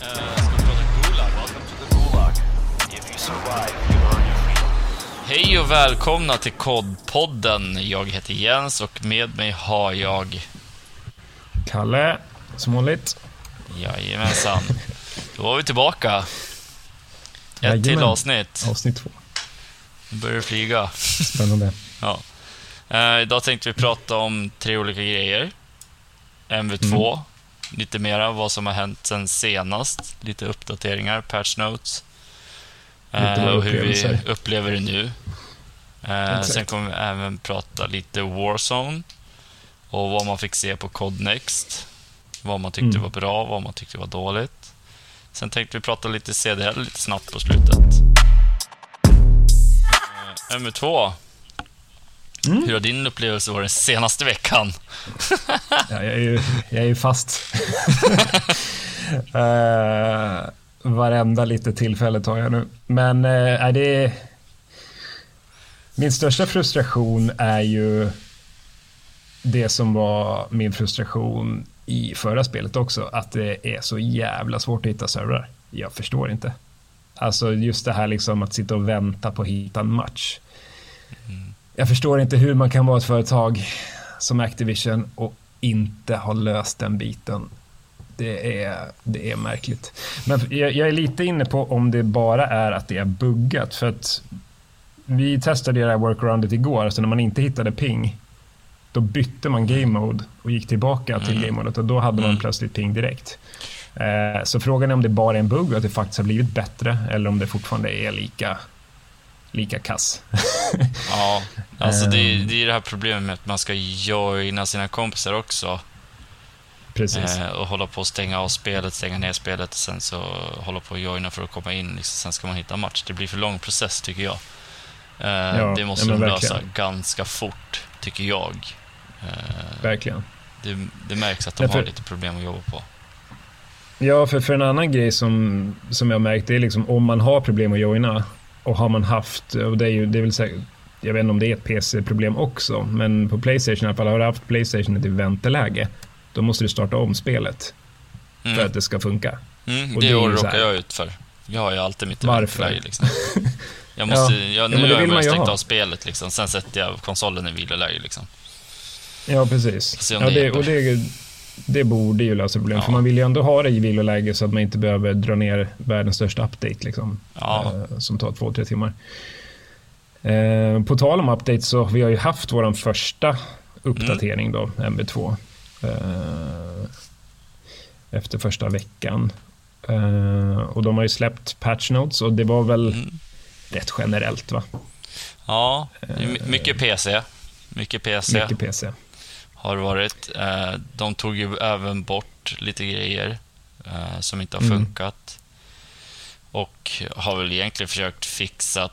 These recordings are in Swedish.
Uh, ska vi prata Gulag? Welcome to the Gulag. If you survive, you earn your freedom. Hej och välkomna till Kodpodden. Jag heter Jens och med mig har jag... Kalle, som vanligt. Jajamensan. Då var vi tillbaka. Ett Jajamän. till avsnitt. Avsnitt två. Nu börjar det flyga. Spännande. Ja. Eh, idag tänkte vi prata om tre olika grejer. MV2, lite mera vad som har hänt sen senast. Lite uppdateringar, patch notes. Eh, och hur vi upplever det nu. Eh, sen kommer vi även prata lite Warzone. Och vad man fick se på Codnext. Vad man tyckte Mm. var bra, vad man tyckte var dåligt. Sen tänkte vi prata lite CDL lite snabbt på slutet. Eh, MV2. Mm. Hur har din upplevelse varit den senaste veckan? Ja, jag, är ju, jag är ju fast. uh, varenda litet tillfälle tar jag nu. Men uh, är det... Min största frustration är ju det som var min frustration i förra spelet också. Att det är så jävla svårt att hitta servrar. Jag förstår inte. Alltså just det här liksom att sitta och vänta på att hitta en match. Jag förstår inte hur man kan vara ett företag som Activision och inte ha löst den biten. Det är, det är märkligt. Men jag, jag är lite inne på om det bara är att det är buggat. För att vi testade det här workaroundet igår, så när man inte hittade ping, då bytte man game mode och gick tillbaka till Mm. game modet och då hade man Mm. plötsligt ping direkt. Eh, Så frågan är om det bara är en bugg och att det faktiskt har blivit bättre eller om det fortfarande är lika, lika kass. Ja, alltså det, Ehm. det är det här problemet med att man ska joina sina kompisar också. Precis. Eh, och hålla på att stänga av spelet, stänga ner spelet och sen så hålla på att joina för att komma in. Liksom, sen ska man hitta match. Det blir för lång process tycker jag. Eh, det måste ja, de lösa verkligen. ganska fort, tycker jag. Eh, Verkligen. det, det märks att de Därför- har lite problem att jobba på. Ja, för, för en annan grej som, som jag märkt, är liksom om man har problem att joina och har man haft, och det är ju, det väl säkert, jag vet inte om det är ett PC-problem också, men på Playstation i alla fall, har du haft Playstation i vänteläge, då måste du starta om spelet för Mm. att det ska funka. Mm, och det det råkar jag ut för. Jag har ju alltid mitt Varför? eventläge, liksom. Jag måste, Ja, jag, ja, nu det har jag vill bara stängt av spelet, liksom. sen sätter jag konsolen i viloläge. Liksom. Ja, precis. Ja, det och det, det borde ju lösa problem, Ja. för man vill ju ändå ha det i viloläge så att man inte behöver dra ner världens största update, liksom, Ja. eh, som tar två, tre timmar. Eh, på tal om update så vi har ju haft vår första uppdatering då, MB2. Eh, efter första veckan. Eh, och de har ju släppt patch notes och det var väl Mm. rätt generellt va? Ja, my- mycket PC. Mycket PC Mycket PC. Har varit. Eh, De tog ju även bort lite grejer eh, som inte har Mm. funkat. Och har väl egentligen försökt fixa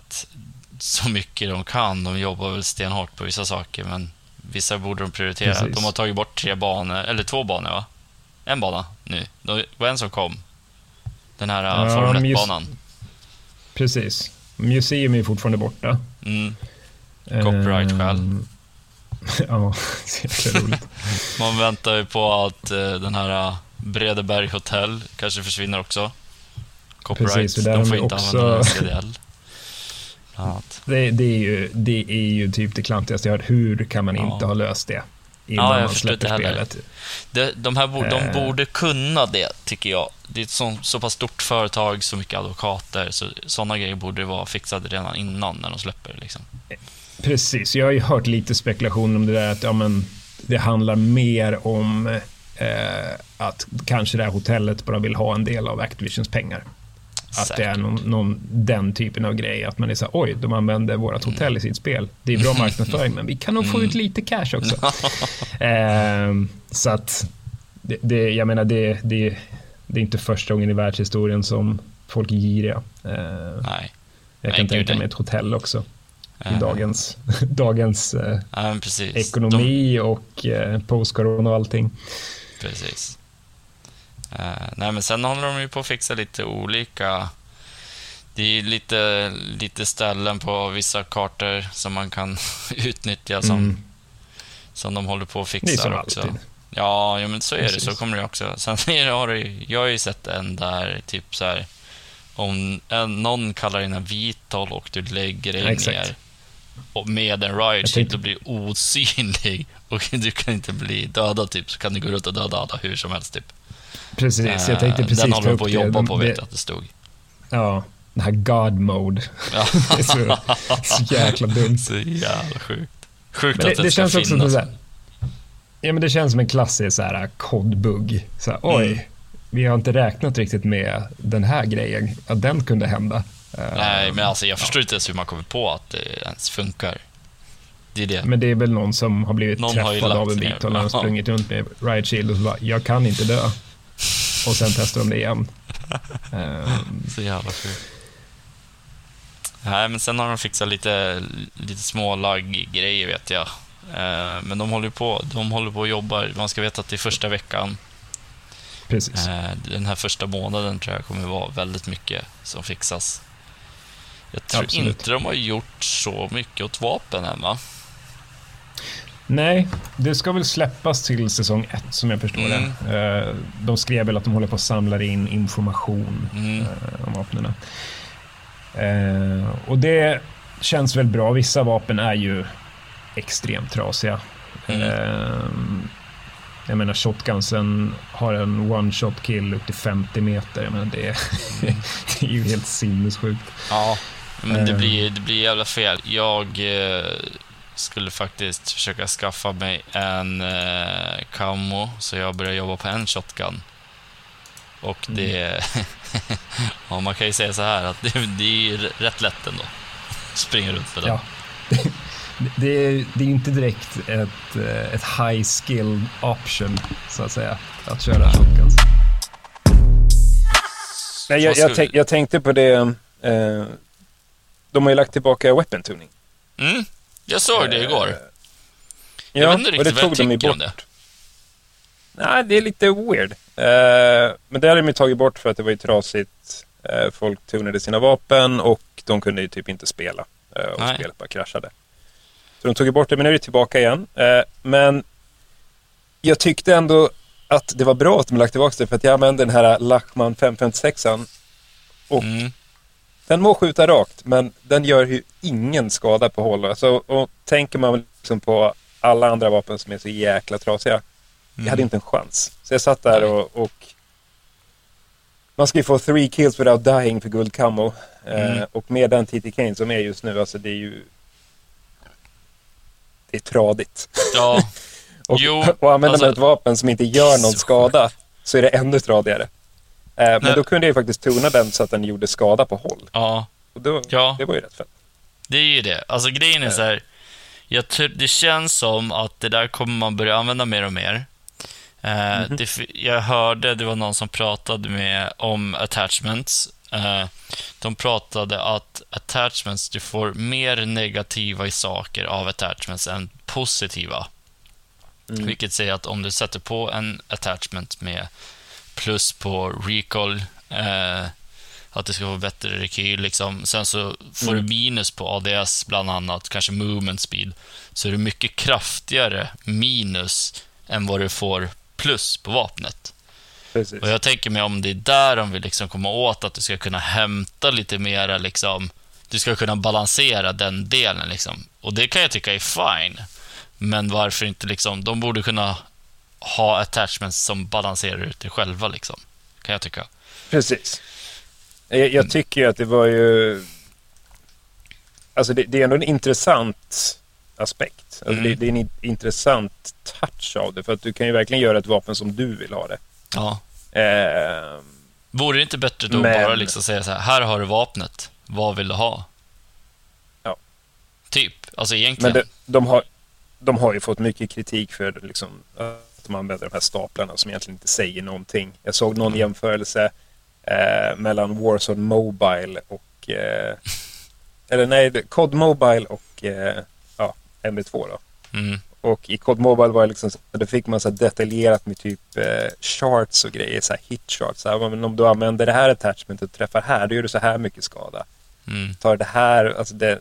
så mycket de kan. De jobbar väl stenhårt på vissa saker, men vissa borde de prioritera. Precis. De har tagit bort tre banor, eller två banor va? En bana nu. Det var en som kom. Den här Ja, uh, Formel men just- 1-banan. Precis. Museum är fortfarande borta. Mm. Copyright-skäl. Ehm, ja, så jäkla roligt. Man väntar ju på att eh, den här uh, Bredeberg Hotel kanske försvinner också. Copyright, Precis, de får inte också- använda CDL. Det, det, är ju, det är ju typ det klantigaste jag har hört. Hur kan man Ja. inte ha löst det innan Ja, man släpper spelet? De, de, här bo, de Eh. borde kunna det, tycker jag. Det är ett så, så pass stort företag, så mycket advokater, så sådana grejer borde vara fixade redan innan när de släpper det. Liksom. Precis, jag har ju hört lite spekulation om det där att ja, men, det handlar mer om eh, att kanske det här hotellet bara vill ha en del av Activisions pengar. Att det är Säkert. någon, någon, den typen av grej. Att man är så här, oj, de använder vårt hotell i sitt spel. Det är bra marknadsföring, men vi kan nog få ut lite cash också. Ehm, så att, det, det, jag menar, det, det, det är inte första gången i världshistorien som folk är giriga. Nej. jag Nej, kan gud, tänka nej. mig ett hotell också. I Eh, dagens, dagens eh, Ja, ekonomi och eh, post-corona och allting. De, precis. Nej, men sen håller de ju på att fixa lite olika... Det är ju lite, lite ställen på vissa kartor som man kan utnyttja som, Mm. som de håller på att Det är fixa som också. alltid. Ja, ja men så är det. Precis. Så kommer det också. Sen det, har du, jag har ju sett en där, typ så här, om någon kallar in en vitol och du lägger dig Exakt. ner med en riot tänkte- och blir osynlig och du kan inte bli dödad typ, så kan du gå runt och döda alla hur som helst typ. Precis, jag tänkte Eh, precis Den håller de på att jobba på, vet jag att det stod. Ja, den här God mode. Ja. Det är så, så jäkla dumt. Så jävla sjukt. Sjukt Men att det, det, ska känns också finnas. som så här, Ja, men det känns som en klassisk så här kodbugg. Så här, oj, Mm. vi har inte räknat riktigt med den här grejen, att den kunde hända. Eh, Nej, men alltså jag förstår inte ens hur man kommer på att det ens funkar. Det det. Men det är väl någon som har blivit Någon har träffad av lagt en bit och har sprungit runt med Riot Shield och så bara, jag kan inte dö. Och sen testar de det igen. Eh, Så jävla sjukt. Nej, men sen har de fixat lite, lite små lagg-grejer vet jag. Eh, Men de håller på, de håller på och jobbar. Man ska veta att det är första veckan. precis. Eh, Den här första månaden tror jag kommer vara väldigt mycket som fixas. Jag tror Absolut. inte de har gjort så mycket åt vapen än va? Nej, det ska väl släppas till säsong ett som jag förstår Mm. det. Eh, De skrev väl att de håller på att samla in information Mm. eh, om vapnen. Eh, Och det känns väl bra. Vissa vapen är ju extremt trasiga. Mm. Jag menar shotgunsen har en one shot kill upp till 50 meter. Jag menar, det, är, det är ju helt sinnessjukt. Ja, men det Eh. blir, det blir jävla fel. Jag eh, skulle faktiskt försöka skaffa mig en eh, camo, så jag börjar jobba på en shotgun. Och det... ja, man kan ju säga så här att det, det är ju rätt lätt ändå. Springa runt med den. Ja. Det är, det är inte direkt ett, eh, ett high skill option, så att säga, att köra shotguns. Nej, jag, jag, tänk, jag tänkte på det. Eh, de har ju lagt tillbaka weapon tuning. Mm, jag såg det igår. Eh, Jag ja, vet inte och riktigt det vad jag tog de tycker om det. Nej, det är lite weird. Eh, men det hade de ju tagit bort för att det var ju trasigt. Eh, folk tunade sina vapen och de kunde ju typ inte spela. Och Nej. spelet bara kraschade. Så de tog ju bort det, men nu är det tillbaka igen. Men jag tyckte ändå att det var bra att de lagt tillbaka det för att jag använde den här Lachman 556an och Mm, den må skjuta rakt, men den gör ju ingen skada på håll. Alltså, och tänker man liksom på alla andra vapen som är så jäkla trasiga. Jag hade inte en chans. Så jag satt där och, och man ska ju få three kills without dying för guld camo. Eh, Mm. och med den TT Kane som är just nu, alltså det är ju... Det är tradigt. ja, Och, Jo, och använder alltså- man ett vapen som inte gör någon skada så är det ännu tradigare. Eh, men Nej. då kunde jag faktiskt tuna den så att den gjorde skada på håll. ja. Och då, Ja. det var ju rätt fett. Det är ju det. Alltså grejen är så här. Jag det känns som att det där kommer man börja använda mer och mer. Eh, Mhm. det, f- jag hörde, det var någon som pratade med om attachments. Eh, de pratade att attachments, du får mer negativa saker av attachments än positiva. Mm. Vilket säger att om du sätter på en attachment med plus på recall, eh, att det ska få bättre rekyl, liksom. sen så får du minus på ADS bland annat, kanske movement speed, så är det mycket kraftigare minus än vad du får plus på vapnet. Precis. Och jag tänker mig om det är där de vill liksom komma åt, att du ska kunna hämta lite mera, liksom, du ska kunna balansera den delen. Liksom. Och det kan jag tycka är fine. Men varför inte liksom, de borde kunna ha attachments som balanserar ut det själva, liksom. Kan jag tycka. Precis. Jag, jag tycker ju att det var ju... Alltså det, det är ändå en intressant aspekt. Alltså Mm. det, det är en in, intressant touch av det. För att du kan ju verkligen göra ett vapen som du vill ha det. Ja. Eh, Vore det inte bättre då Men- bara liksom säga så här, här har du vapnet, vad vill du ha? Ja. Typ, alltså egentligen. men det, de, har, de har ju fått mycket kritik för liksom, de använder de här staplarna som egentligen inte säger någonting. Jag såg någon Mm. jämförelse eh, mellan Warzone Mobile och... Eh, eller nej, COD Mobile och eh, ja, MB2 då. Mm. Och i COD Mobile var det liksom då fick man så detaljerat med typ eh, charts och grejer, så här hit charts. Så här, men om du använder det här attachmentet och träffar här, då gör du så här mycket skada. Mm. Tar det här, alltså det,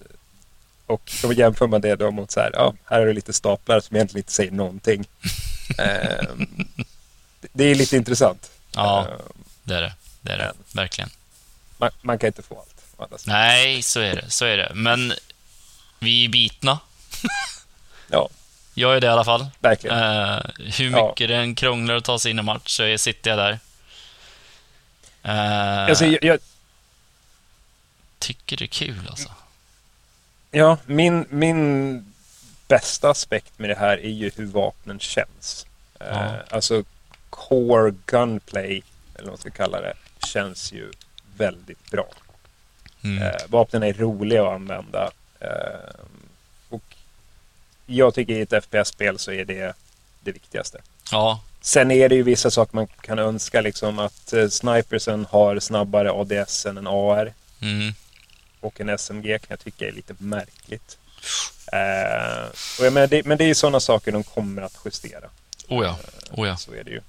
och då jämför man det då mot så här, ja, här har du lite staplar som egentligen inte säger någonting. Eh, det är lite intressant. Ja, Eh, det är det. Det är det. Verkligen. man, man kan inte få allt. Nej, så är det. Så är det. Men vi är bitna. Ja, Jag är det i alla fall. verkligen. Eh, hur Ja. mycket den krånglar att ta sig in i match så är- sitter jag där. Eh, Alltså, jag, jag, tycker det är kul alltså. ja, min, min bästa aspekt med det här är ju hur vapnen känns. Eh, Ja. Alltså, core gunplay, eller vad man ska kalla det, känns ju väldigt bra. Mm. Eh, vapnen är roliga att använda. Eh, och jag tycker i ett FPS-spel så är det det viktigaste. Ja, Sen är det ju vissa saker man kan önska, liksom att eh, snipersen har snabbare ADS än en AR mm. och en SMG kan jag tycka är lite märkligt. Eh, och jag menar, det, men det är sådana saker de kommer att justera. Oh ja, oh ja. Så är det ju.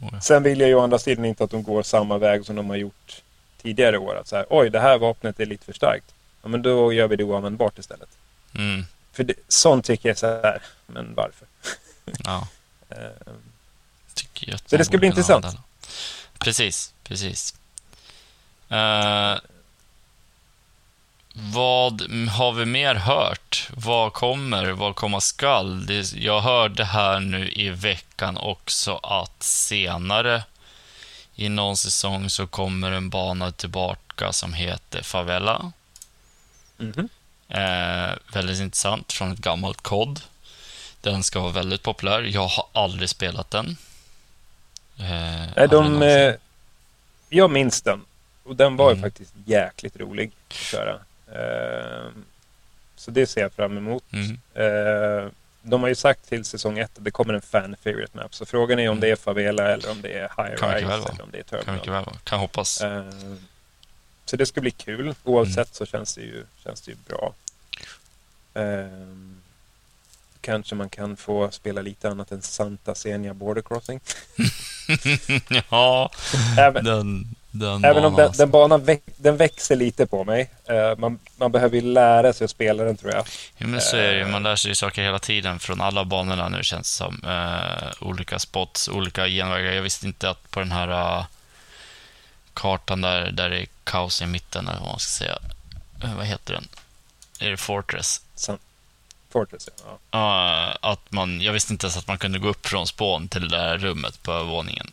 Oh ja. Sen vill jag ju å andra sidan inte att de går samma väg som de har gjort tidigare år. Att så här, oj, det här vapnet är lite för starkt. Ja, men då gör vi det oanvändbart istället. Mm. För det, sånt tycker jag så här, men varför? ja. Eh, Tycker jag Så det ska bli intressant. Precis, precis. Eh, vad har vi mer hört? Vad kommer? Vad komma skall? Det, jag hörde här nu i veckan också att senare i någon säsong så kommer en bana tillbaka som heter Favela. mhm. Eh, väldigt intressant från ett gammalt kod. Den ska vara väldigt populär. Jag har aldrig spelat den. Eh, Nej, de, eh, jag minns den. Och den var ju Mm. faktiskt jäkligt rolig att köra. Eh, så det ser jag fram emot. Mm. Eh, de har ju sagt till säsong 1 att det kommer en fan favorite map. Så frågan är om Mm. det är Favela eller om det är High Kan Rise väl eller om det är Kan Terminal. mycket väl vara. Kan hoppas. Eh, så det ska bli kul. Oavsett Mm. så känns det ju, känns det ju bra. Kanske man kan få spela lite annat än Santa Senia Border Crossing. ja, Även, den, den även om den, den banan väx, den växer lite på mig. Eh, man, man behöver ju lära sig att spela den tror jag. Jo, men så är det ju. eh, Man lär sig ju saker hela tiden från alla banorna nu känns det som. Eh, olika spots, olika genvägar. Jag visste inte att på den här eh, kartan där, där det är kaos i mitten, eller vad man ska säga. Vad heter den? Är det Fortress? San, Fortress, ja. Ja, att man, jag visste inte ens att man kunde gå upp från spån till det där rummet på övervåningen.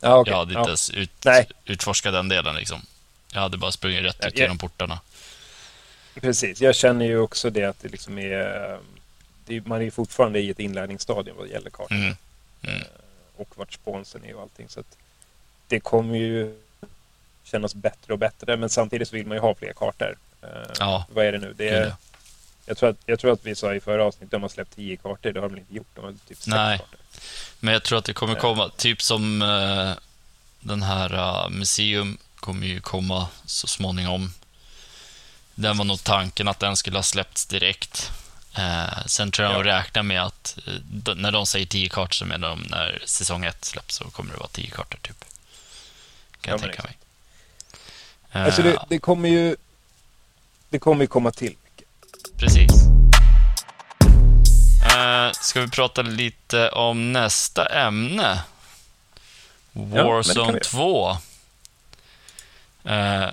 Ja, okej. Jag hade inte ja. ens ut, Nej. utforskat den delen liksom. Jag hade bara sprungit rätt Ja, ut genom portarna. Precis, jag känner ju också det att det liksom är... eh, Det är man är fortfarande i ett inlärningsstadium vad det gäller kartan. Mm. Mm. Och vart sponsen är och allting. Så det kommer ju kännas bättre och bättre. Men samtidigt så vill man ju ha fler kartor. Eh, Ja, Vad är det nu? Det är jag, tror att, jag tror att vi sa i förra avsnittet att de har släppt tio kartor. Det har de inte gjort. De har typ sex Nej. kartor. Men jag tror att det kommer komma, typ som eh, den här uh, Museum kommer ju komma så småningom. Den var nog tanken att den skulle ha släppts direkt. Eh, sen tror jag Ja. de räknar med att när de säger 10 kartor så menar de när säsong 1 släpps så kommer det vara 10 kartor typ. Kan jag Ja, tänka mig. Alltså det, det kommer ju... Det kommer ju komma till mycket. Precis. Eh, ska vi prata lite om nästa ämne? Warzone vi. 2. Eh,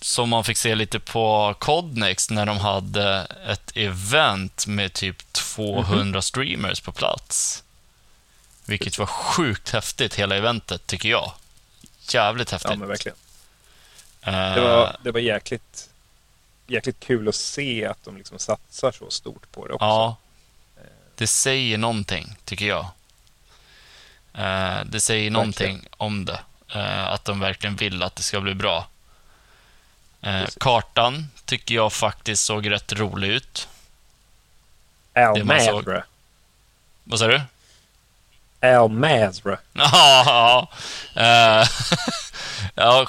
som man fick se lite på Codnex när de hade ett event med typ 200 Mhm. streamers på plats. Vilket var sjukt häftigt, hela eventet, tycker jag. Jävligt häftigt. Ja, men verkligen. Eh, Det var, det var jäkligt, jäkligt kul att se att de liksom satsar så stort på det också. Ja. Det säger någonting, tycker jag. Eh, det säger någonting om det. Eh, att de verkligen vill att det ska bli bra. Precis. kartan tycker jag faktiskt såg rätt rolig ut. Al det man såg. Mazra. Vad sa du? Al Mazra. Ja, ja,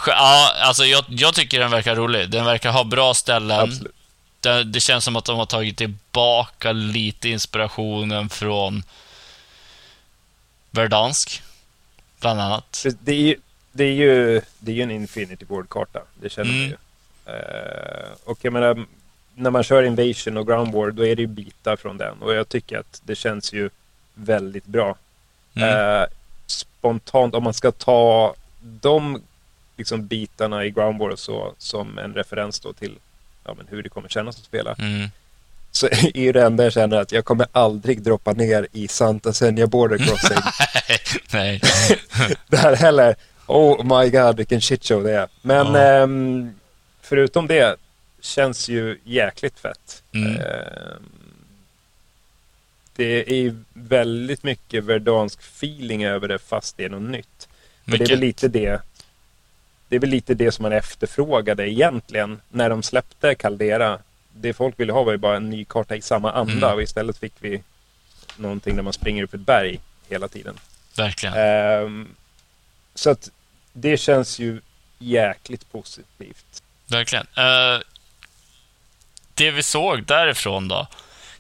alltså jag, jag tycker den verkar rolig. Den verkar ha bra ställen. Absolut. Det, det känns som att de har tagit tillbaka lite inspirationen från Verdansk, bland annat. Det är ju, det är ju, det är ju en Infinity Ward-karta. Det känner man Mm. ju. Eh, och jag menar, när man kör Invasion och Ground War, då är det ju bitar från den. Och jag tycker att det känns ju väldigt bra. Mm. Eh, spontant, om man ska ta de liksom, bitarna i Ground War och så som en referens då till ja, men hur det kommer kännas att spela. Mm. Så är ju det enda jag känner att jag kommer aldrig droppa ner i Santa Senja Border Crossing. Nej. där heller. Oh my god, vilken shitshow det är. Men Ja. ehm, förutom det känns ju jäkligt fett. Mm. Ehm, det är väldigt mycket verdansk feeling över det fast det är något nytt. Och det är Mycket. väl lite det det är väl lite det som man efterfrågade egentligen när de släppte Caldera. Det folk ville ha var ju bara en ny karta i samma anda Mm. och istället fick vi någonting där man springer upp ett berg hela tiden. Verkligen. Ehm, så att det känns ju jäkligt positivt. Verkligen. Eh, det vi såg därifrån då,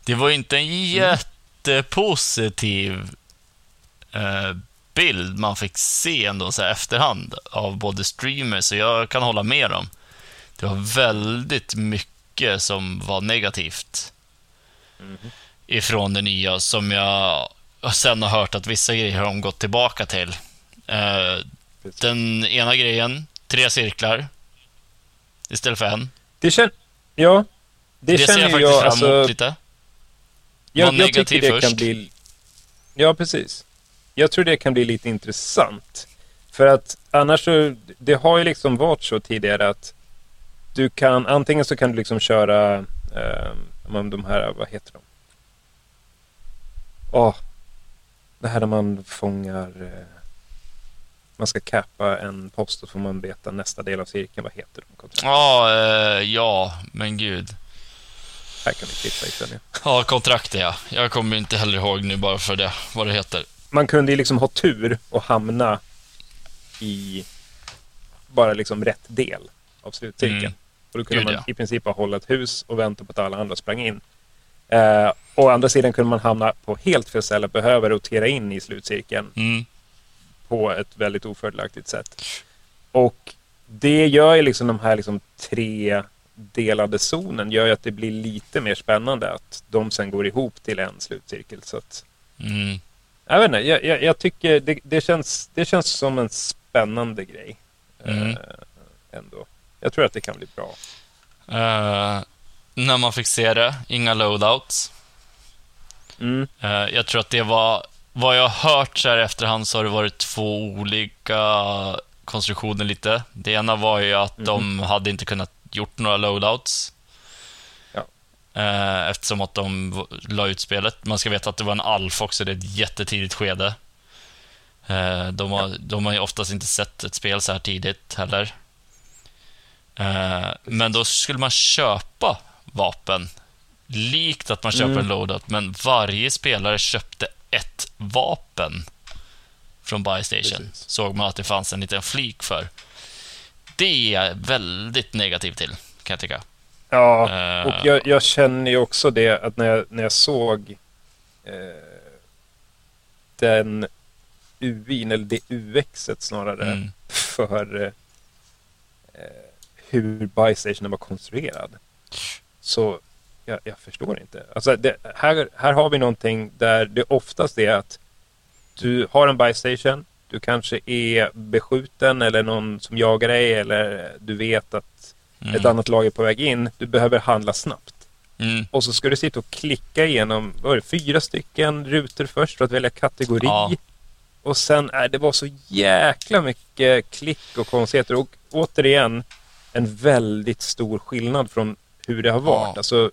det var inte en jättepositiv eh, bild man fick se ändå så här efterhand av både streamers och jag kan hålla med dem. Det var väldigt mycket som var negativt ifrån det nya som jag sen har hört att vissa grejer har de gått tillbaka till. Eh, den ena grejen, tre cirklar istället för en. Det känner... Ja. Det, Det, ser känner jag ju faktiskt jag. fram Alltså, emot lite. jag, jag tycker negativ det kan först. bli... Ja, precis. Jag tror det kan bli lite intressant. För att annars så... Det har ju liksom varit så tidigare att du kan... Antingen så kan du liksom köra... Eh, de här... Vad heter de? Åh. det här där man fångar... Eh, man ska kappa en post och får man veta nästa del av cirkeln. Vad heter de? kontrakt? Ja, eh, ja, men gud. Här kan vi klippa i. Ja, kontraktet ja. Jag kommer inte heller ihåg nu bara för det, vad det heter. Man kunde ju liksom ha tur och hamna i bara liksom rätt del av slutcirkeln. Mm. Och då kunde Gud, man ja. i princip bara hålla ett hus och vänta på att alla andra sprang in. Eh, å andra sidan kunde man hamna på helt fel ställe och behöva rotera in i slutcirkeln Mm. på ett väldigt ofördelaktigt sätt. Och det gör ju liksom de här liksom tre delade zonen gör ju att det blir lite mer spännande att de sen går ihop till en slutcirkel. Så att Mm. Jag vet inte, jag, jag, jag tycker det, det, känns, det känns som en spännande grej. Mm. Eh, ändå. Jag tror att det kan bli bra. Eh, när man fick se det, inga loadouts. Mm. Eh, jag tror att det var, vad jag har hört så här efterhand så har det varit två olika konstruktioner lite. Det ena var ju att de hade inte kunnat gjort några loadouts. Eh, eftersom att de la ut spelet. Man ska veta att det var en alfa också, det är ett jättetidigt skede. Eh, de, har, de har ju oftast inte sett ett spel så här tidigt heller. Eh, men då skulle man köpa vapen. Likt att man köper Mm. en loadout, men varje spelare köpte ett vapen från Buy Station. Precis. Såg man att det fanns en liten flik för. Det är jag väldigt negativ till, kan jag tycka. Ja, Eh, och jag, jag känner ju också det att när jag, när jag såg eh, den UIn, eller det UXet snarare, Mm. för eh, hur Bystation var konstruerad. Så jag, jag förstår inte. Alltså det, här, här har vi någonting där det oftast är att du har en Bystation, du kanske är beskjuten eller någon som jagar dig eller du vet att Mm. ett annat lag är på väg in. Du behöver handla snabbt. Mm. Och så ska du sitta och klicka igenom vad är det, fyra stycken rutor först för att välja kategori. Ja. Och sen är det var så jäkla mycket klick och konstigheter. Och återigen, en väldigt stor skillnad från hur det har varit. Ja. Alltså,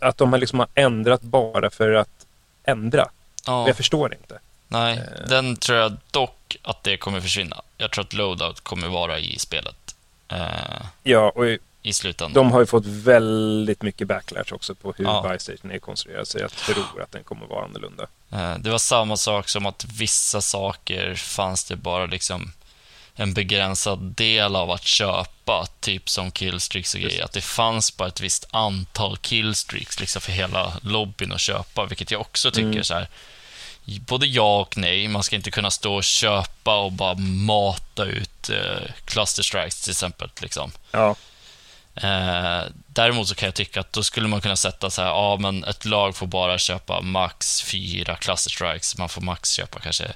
att de har liksom har ändrat bara för att ändra. Ja. Jag förstår inte. Nej, Eh. den tror jag dock att det kommer försvinna. Jag tror att loadout kommer vara i spelet. Eh, Ja, och I slutändan. de har ju fått väldigt mycket backlash också på hur Ja. Bystation är konstruerad. Så jag tror att den kommer vara annorlunda. Eh, Det var samma sak som att vissa saker fanns det bara liksom en begränsad del av att köpa, typ som killstreaks och grejer. Att det fanns bara ett visst antal killstreaks liksom för hela lobbyn att köpa, vilket jag också tycker Mm. så här. Både ja och nej. Man ska inte kunna stå och köpa och bara mata ut eh, cluster strikes till exempel. Liksom. Ja, Eh, däremot så kan jag tycka att då skulle man kunna sätta så här, ja men ett lag får bara köpa max fyra cluster strikes, man får max köpa kanske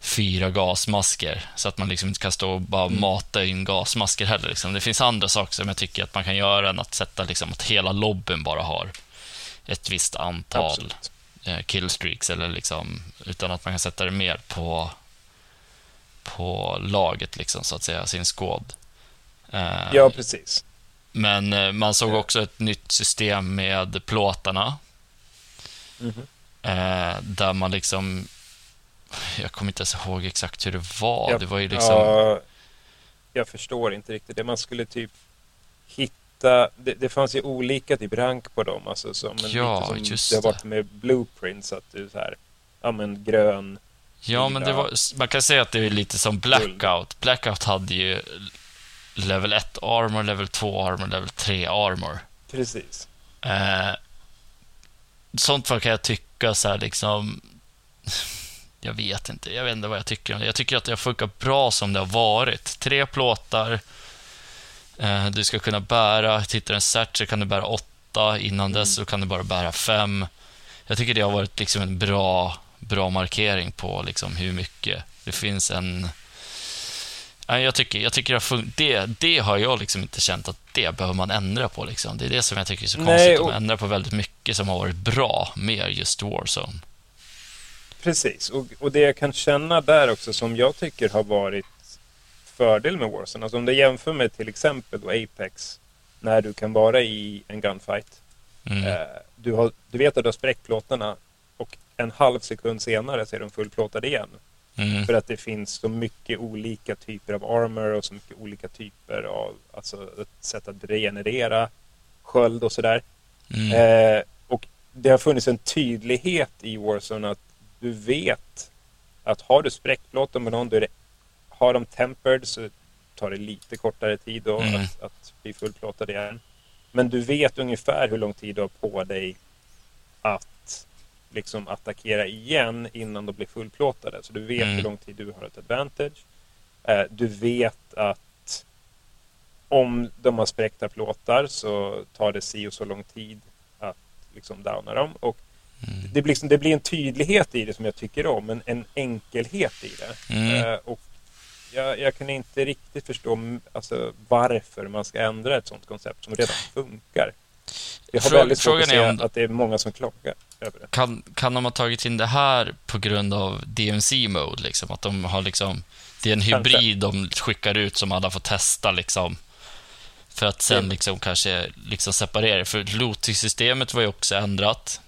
fyra gasmasker, så att man liksom inte kan stå och bara mata in gasmasker heller. Liksom. Det finns andra saker som jag tycker att man kan göra än att sätta liksom, att hela lobbyn bara har ett visst antal Absolut. Eh, killstreaks, eller liksom, utan att man kan sätta det mer på, på laget, liksom, så att säga, sin squad. Eh, Ja, precis. men eh, man såg också ett nytt system med plåtarna. Mhm. Eh, där man liksom... Jag kommer inte ens ihåg exakt hur det var. Ja, det var ju liksom... Ja, jag förstår inte riktigt det. Man skulle typ hitta... Det, det fanns ju olika typ rank på dem. Alltså som, en, Ja, lite som just det har varit med blueprints. Att du så här, ja men grön. ja, men det var, man kan säga att det är lite som Blackout. Blackout hade ju level 1 armor, level 2 armor, level 3 armor. Precis. Eh, sånt kan jag tycka så här liksom... Jag vet inte. Jag vet inte vad jag tycker om det. Jag tycker att det har funkat bra som det har varit. Tre plåtar. Eh, du ska kunna bära, tittar en så kan du bära åtta. Innan dess så kan du bara bära fem. Jag tycker det har varit liksom en bra, bra markering på liksom hur mycket det finns en... Nej, jag tycker, jag tycker fun- det, det har jag liksom inte känt att det behöver man ändra på. Liksom. Det är det som jag tycker är så Nej, konstigt. och- De ändrar på väldigt mycket som har varit bra med just Warzone. Precis. Och, och det jag kan känna där också som jag tycker har varit fördel med Warzone. Alltså om du jämför med till exempel då Apex. När du kan vara i en gunfight. Mm. Eh, du, har, du vet att du har spräckt plåtarna och en halv sekund senare så är de fullplåtade igen. Mm. För att det finns så mycket olika typer av armor och så mycket olika typer av alltså ett sätt att regenerera sköld och sådär. Mm. Eh, och det har funnits en tydlighet i Warzone att du vet att har du spräckt plåten med någon, då är det, har de tempered så tar det lite kortare tid då Mm. att, att bli fullplåtad igen. Men du vet ungefär hur lång tid du har på dig att liksom attackera igen innan de blir fullplåtade. Så du vet Mm. hur lång tid du har ett advantage. Eh, du vet att om de har spräckta plåtar så tar det si och så lång tid att liksom downa dem. Och Mm. det, blir liksom, det blir en tydlighet i det som jag tycker om, en, en enkelhet i det. Mm. Eh, och jag, jag kan inte riktigt förstå alltså, varför man ska ändra ett sånt koncept som redan funkar. Jag har Frå- väldigt svårt att se om- att det är många som klagar över det. Kan, kan de ha tagit in det här på grund av DMC-mode? Liksom? Att de har liksom... Det är en hybrid de skickar ut som alla får testa liksom. För att sen liksom kanske liksom separera. För looting-systemet var ju också ändrat.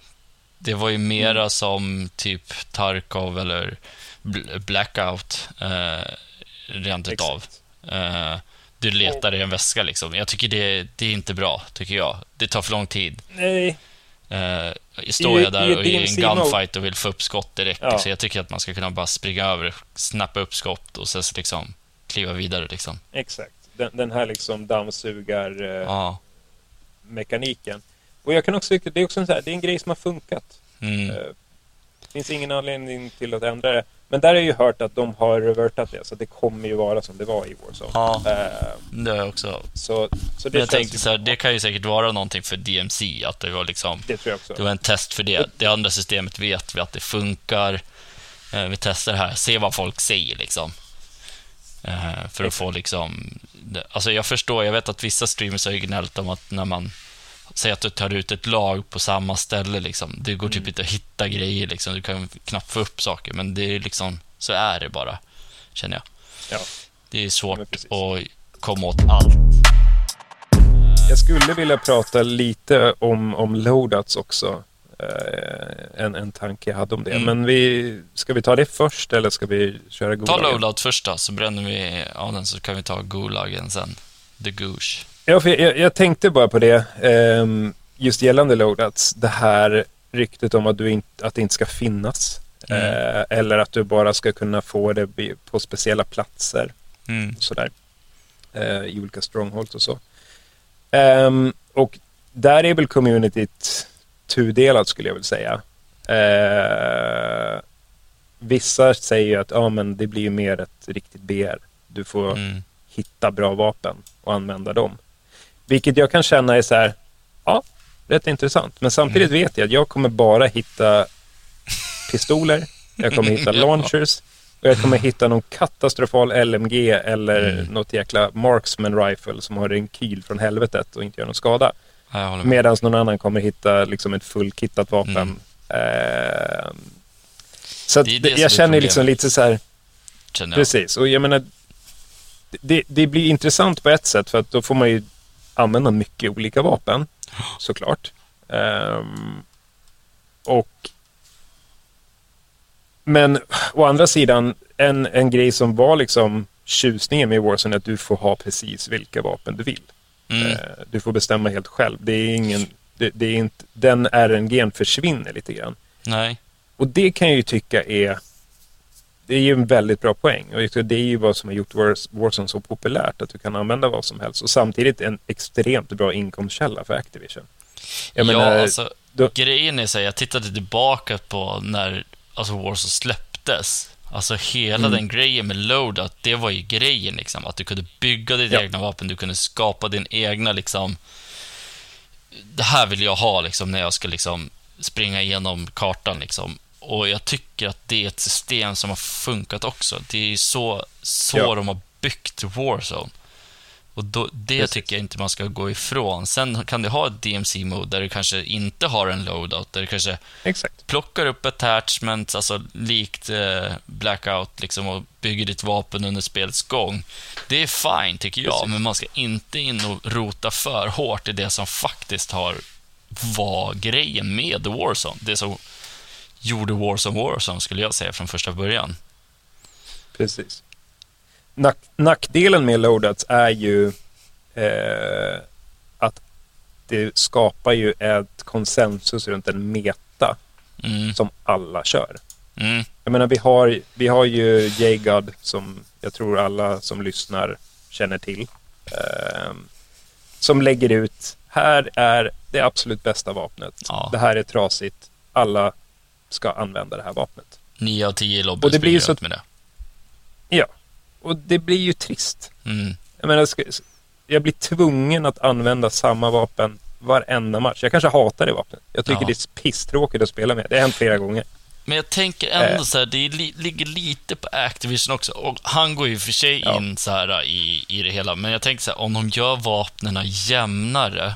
Det var ju mera Mm. som typ Tarkov eller Bl- Blackout. Eh, rent utav. Eh, du letar i en väska liksom. Jag tycker det, det är inte bra, tycker jag. Det tar för lång tid. Nej, Eh, står I- jag där i och är i en gunfight och vill få upp skott direkt. Ja. Liksom. Jag tycker att man ska kunna bara springa över, snappa upp skott och sen så liksom kliva vidare. Liksom. exakt. Den, den här liksom dammsugar-mekaniken. Ja. Och jag kan också tycka, det är också en, så här, det är en grej som har funkat. Mm. Eh, Det finns ingen anledning till att ändra det. Men där har jag ju hört att de har revertat det, så det kommer ju vara som det var i Warzone. Ja. Eh, Det har jag också. så, så det Men jag tänkte så här, det kan ju säkert vara någonting för DMC, att det var liksom Det tror jag också. Det var en test för det. Det andra systemet vet vi att det funkar. Eh, Vi testar det här, se vad folk säger liksom. Eh, För att få liksom... Alltså jag förstår, jag vet att vissa streamers har ju gnällt om att när man säger att du tar ut ett lag på samma ställe liksom. Det går typ inte att hitta grejer liksom. Du kan knappt få upp saker, men det är liksom, så är det bara, känner jag. Ja. Det är svårt att komma åt allt. Jag skulle vilja prata lite om, om loadouts också. Eh, en, en tanke jag hade om det. Mm. Men vi, ska vi ta det först eller ska vi köra Ta Gulagen? loadout först då, så bränner vi av den så kan vi ta Gulagen sen. The Goosh. Ja, för jag, jag tänkte bara på det. ehm, just gällande loadouts. Det här ryktet om att, du inte, att det inte ska finnas. Mm. Eh, eller att du bara ska kunna få det på speciella platser. Mm. sådär. Eh, I olika strongholds och så. Ehm, och där är väl communityt tudelat skulle jag vilja säga. Eh, vissa säger ju att ja, men det blir ju mer ett riktigt BR. Du får Mm. hitta bra vapen och använda dem. Vilket jag kan känna är så här, ja, rätt intressant. Men samtidigt vet jag att jag kommer bara hitta pistoler, jag kommer hitta launchers och jag kommer hitta någon katastrofal LMG eller Mm. något jäkla marksman rifle som har en kyl från helvetet och inte gör någon skada. Medan någon annan kommer hitta liksom ett fullkittat vapen. Mm. Ehm, så Det det jag känner liksom lite så här, precis. Och jag menar, det, det blir intressant på ett sätt för att då får man ju använda mycket olika vapen, såklart. Ehm, och men å andra sidan, en, en grej som var liksom tjusningen med Warzone är att du får ha precis vilka vapen du vill. Mm. Eh, Du får bestämma helt själv. Det är ingen, det, det är inte, den RNGn försvinner lite grann. Nej. Och det kan jag ju tycka är det är ju en väldigt bra poäng. Och det är ju vad som har gjort Warzone så populärt. Att du kan använda vad som helst. Och samtidigt en extremt bra inkomstkälla för Activision. Jag ja, menar, alltså, då- grejen är så här, jag tittade tillbaka på när alltså, Warzone släpptes. Alltså hela Mm. den grejen med loadout, det var ju grejen liksom. Att du kunde bygga ditt Ja. egna vapen, du kunde skapa din egna liksom. Det här vill jag ha liksom när jag ska liksom springa igenom kartan liksom. Och jag tycker att det är ett system som har funkat också. Det är så, så Ja. de har byggt Warzone. Och då, det Precis. tycker jag inte man ska gå ifrån. Sen kan du ha ett DMC-mode där du kanske inte har en loadout, där du kanske exakt. plockar upp attachments, alltså likt eh, Blackout, liksom, och bygger ditt vapen under spelets gång. Det är fine, tycker jag, Precis. men man ska inte in och rota för hårt i det som faktiskt har var grejen med Warzone. Det som gjorde Warzone Warzone, skulle jag säga, från första början. Precis. Nack, nackdelen med loadouts är ju eh, att det skapar ju ett konsensus runt en meta Mm, som alla kör. mm, Jag menar, vi har, vi har ju J-God som jag tror alla som lyssnar känner till. Eh, som lägger ut, här är det absolut bästa vapnet. Ja. Det här är trasigt. Alla ska använda det här vapnet. 9 av 10 i lobbyn Och det blir springer ju så- runt med det. Ja, och det blir ju trist. Mm, Jag menar, jag blir tvungen att använda samma vapen varenda match. Jag kanske hatar det vapnet. Jag tycker Ja. det är pisstråkigt att spela med. Det har hänt flera gånger. Men jag tänker ändå Eh. så här, det li, ligger lite på Activision också. Och han går ju för sig Ja. in så här i, i det hela. Men jag tänker så här, om de gör vapnen jämnare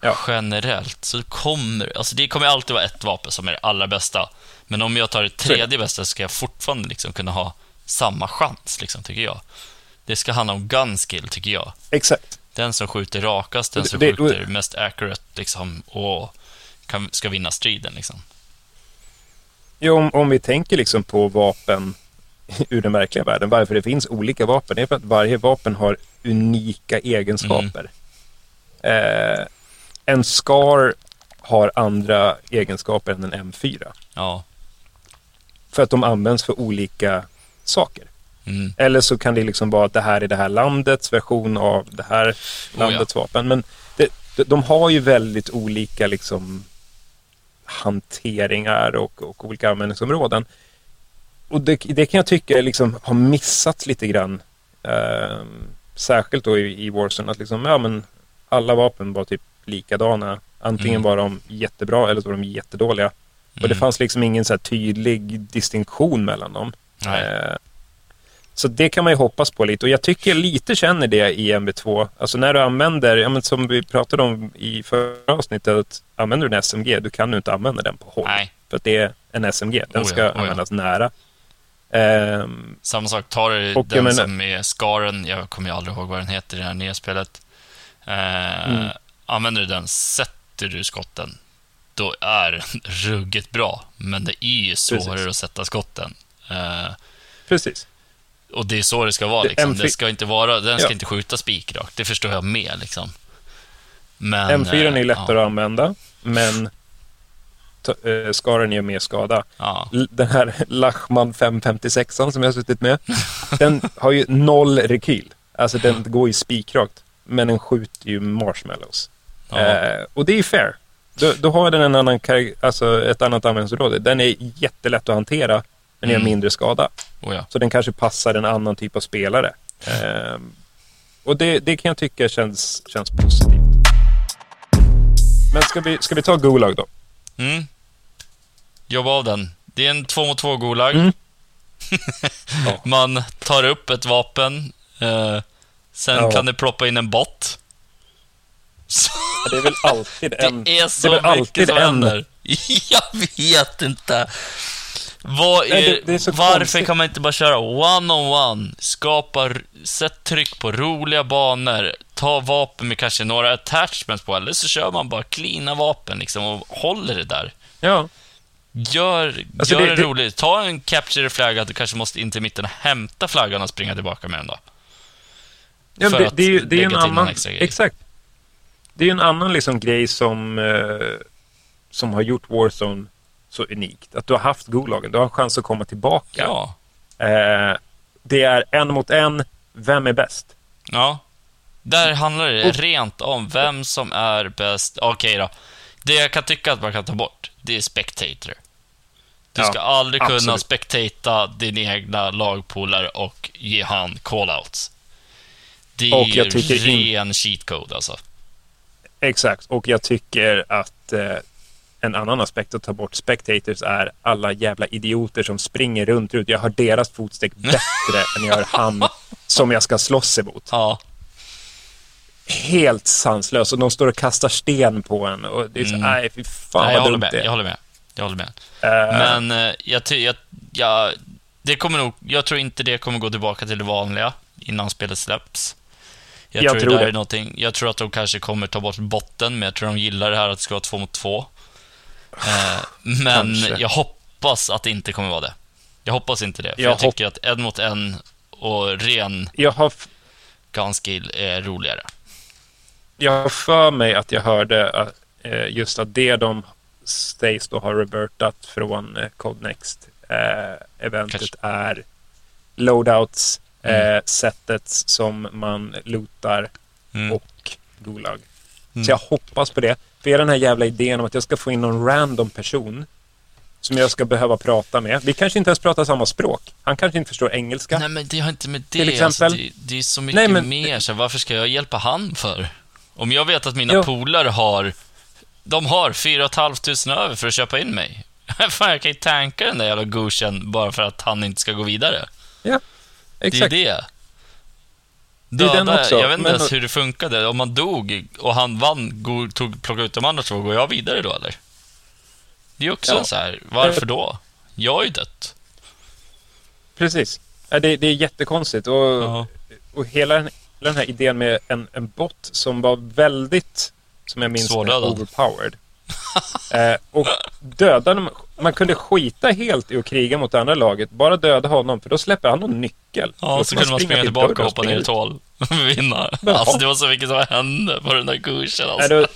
Ja. generellt så kommer, alltså det kommer alltid vara ett vapen som är det allra bästa. Men om jag tar det tredje bästa så ska jag fortfarande liksom kunna ha samma chans, liksom, tycker jag. Det ska handla om gun skill, tycker jag. Exakt. Den som skjuter rakast, den som det- skjuter mest accurate, liksom, och kan, ska vinna striden, liksom. Ja, om, om vi tänker liksom på vapen ur den verkliga världen, varför det finns olika vapen, det är för att varje vapen har unika egenskaper. Eh, en SCAR har andra egenskaper än en M4. Ja. För att de används för olika saker. Mm. Eller så kan det liksom vara att det här är det här landets version av det här landets vapen. Men det, de, de har ju väldigt olika liksom hanteringar och, och olika användningsområden. Och det, det kan jag tycka liksom har missats lite grann. Eh, särskilt då i, i Warzone att liksom, ja men alla vapen var typ likadana. Antingen Mm. var de jättebra eller så var de jättedåliga. Och det Mm. fanns liksom ingen så tydlig distinktion mellan dem. Eh, Så det kan man ju hoppas på lite och jag tycker jag lite känner det i MB2. Alltså när du använder, ja, men som vi pratade om i förra avsnittet, att använder du en SMG, du kan ju inte använda den på håll. Nej. För att det är en SMG, den Oh ja, ska oh ja. användas nära. Ehm, Samma sak, tar du Och den menar- som är skaren, jag kommer ju aldrig ihåg vad den heter i det här nya spelet. Eh, Mm. Använder du den, sätter du skotten, då är den ruggigt bra. Men det är ju svårare Precis. att sätta skotten. Eh, precis. och det är så det ska vara. Liksom. M4 Det ska inte vara, den ska Ja. inte skjuta spikrakt, det förstår jag med. Liksom. Men, M4 är eh, lättare ja, att använda, men eh, skaren gör mer skada. Ja, Den här Lachman 556 som jag har suttit med, den har ju noll rekyl. Alltså den går ju spikrakt, men den skjuter ju marshmallows. Eh, och det är fair. Då, då har den en annan alltså ett annat användningsområde. Den är jättelätt att hantera, men gör Mm. mindre skada. oh ja. Så den kanske passar en annan typ av spelare. Eh, Och det, det kan jag tycka känns, känns positivt. Men ska vi, ska vi ta Gulag då? Mm. Jobba av den. Det är en två mot två Gulag. Mm. Man tar upp ett vapen. Eh, sen Ja. kan det ploppa in en bot. Så Det är väl alltid en... det är så väl mycket alltid som en- händer. Jag vet inte. Vad är, Nej, det- det är varför konstigt. kan man inte bara köra one-on-one? Skapa, r- sätt tryck på roliga banor. Ta vapen med kanske några attachments på, eller så kör man bara cleana vapen liksom och håller det där. Ja. Gör, Alltså, gör det- det, det- roligt. Ta en capture flagga att du kanske måste in till mitten och hämta flaggan och springa tillbaka med den då. Ja, För det, att det är ju det är en annan... extra grej. Exakt. Det är ju en annan liksom grej som, eh, som har gjort Warzone så unikt. Att du har haft Gulagen, du har en chans att komma tillbaka. Ja. Eh, det är en mot en, vem är bäst? Ja. Där handlar det Och- rent om vem som är bäst. Okej då. Det jag kan tycka att man kan ta bort, det är spectator. Du Ja, ska aldrig kunna absolut. spectata din egna lagpolare och ge han callouts. Det är Och ju jag tycker in- ren cheatcode alltså. Exakt, och jag tycker att eh, en annan aspekt att ta bort spectators är alla jävla idioter som springer runt ut. Jag har deras fotsteg bättre än jag har han som jag ska slåss emot. Ja. Helt sanslöst. Och de står och kastar sten på en. Och det är så, Mm. nej fy fan Nej, jag vad håller dumt med. det. Jag håller med. Jag håller med. Eh, Men eh, jag, jag, jag, det kommer nog, jag tror inte det kommer gå tillbaka till det vanliga innan spelet släpps. Jag, Jag tror, tror det är någonting, jag tror att de kanske kommer ta bort botten, men jag tror de gillar det här att det ska vara två mot två. Eh, men Kanske. jag hoppas att det inte kommer vara det. Jag hoppas inte det, för Jag jag, tycker att en mot en och ren jag, har, gunskill är roligare. jag har för mig att jag hörde att, eh, just att det de sägs då har revertat från eh, Code Next eh, är loadouts, Mm. eh, sättet som man lootar Mm. och Gulag. Mm. Så jag hoppas på det. För är den här jävla idén om att jag ska få in någon random person som jag ska behöva prata med. Vi kanske inte ens pratar samma språk. Han kanske inte förstår engelska. Nej, men det har inte med det. Till Alltså, exempel? det, det är så mycket Nej, men- mer. Så varför ska jag hjälpa han för? Om jag vet att mina polare har... De har 4 500 över för att köpa in mig. Fan, jag kan ju tanka den där jävla gushen bara för att han inte ska gå vidare. Ja, Det är exakt. det. Det är den Döda- också, Jag vet inte men- ens hur det funkade. Om man dog och han vann, tog, plockade ut de andra två, går jag vidare då eller? Det är också Ja. så här, varför då? Jag har ju dött. Precis. Det, det är jättekonstigt. Och, Ja. och hela den, hela den här idén med en, en bot som var väldigt, som jag minns det, Svårdödad. overpowered. Eh, och dödade man, kunde skita helt i att kriga mot det andra laget. Bara döda honom, för då släpper han någon nyckel. Ja, så får kunde man springa till tillbaka och hoppa ner i och vinna. Ja. Alltså, det var så mycket som hände på den där kursen. Nej, Alltså. det, var,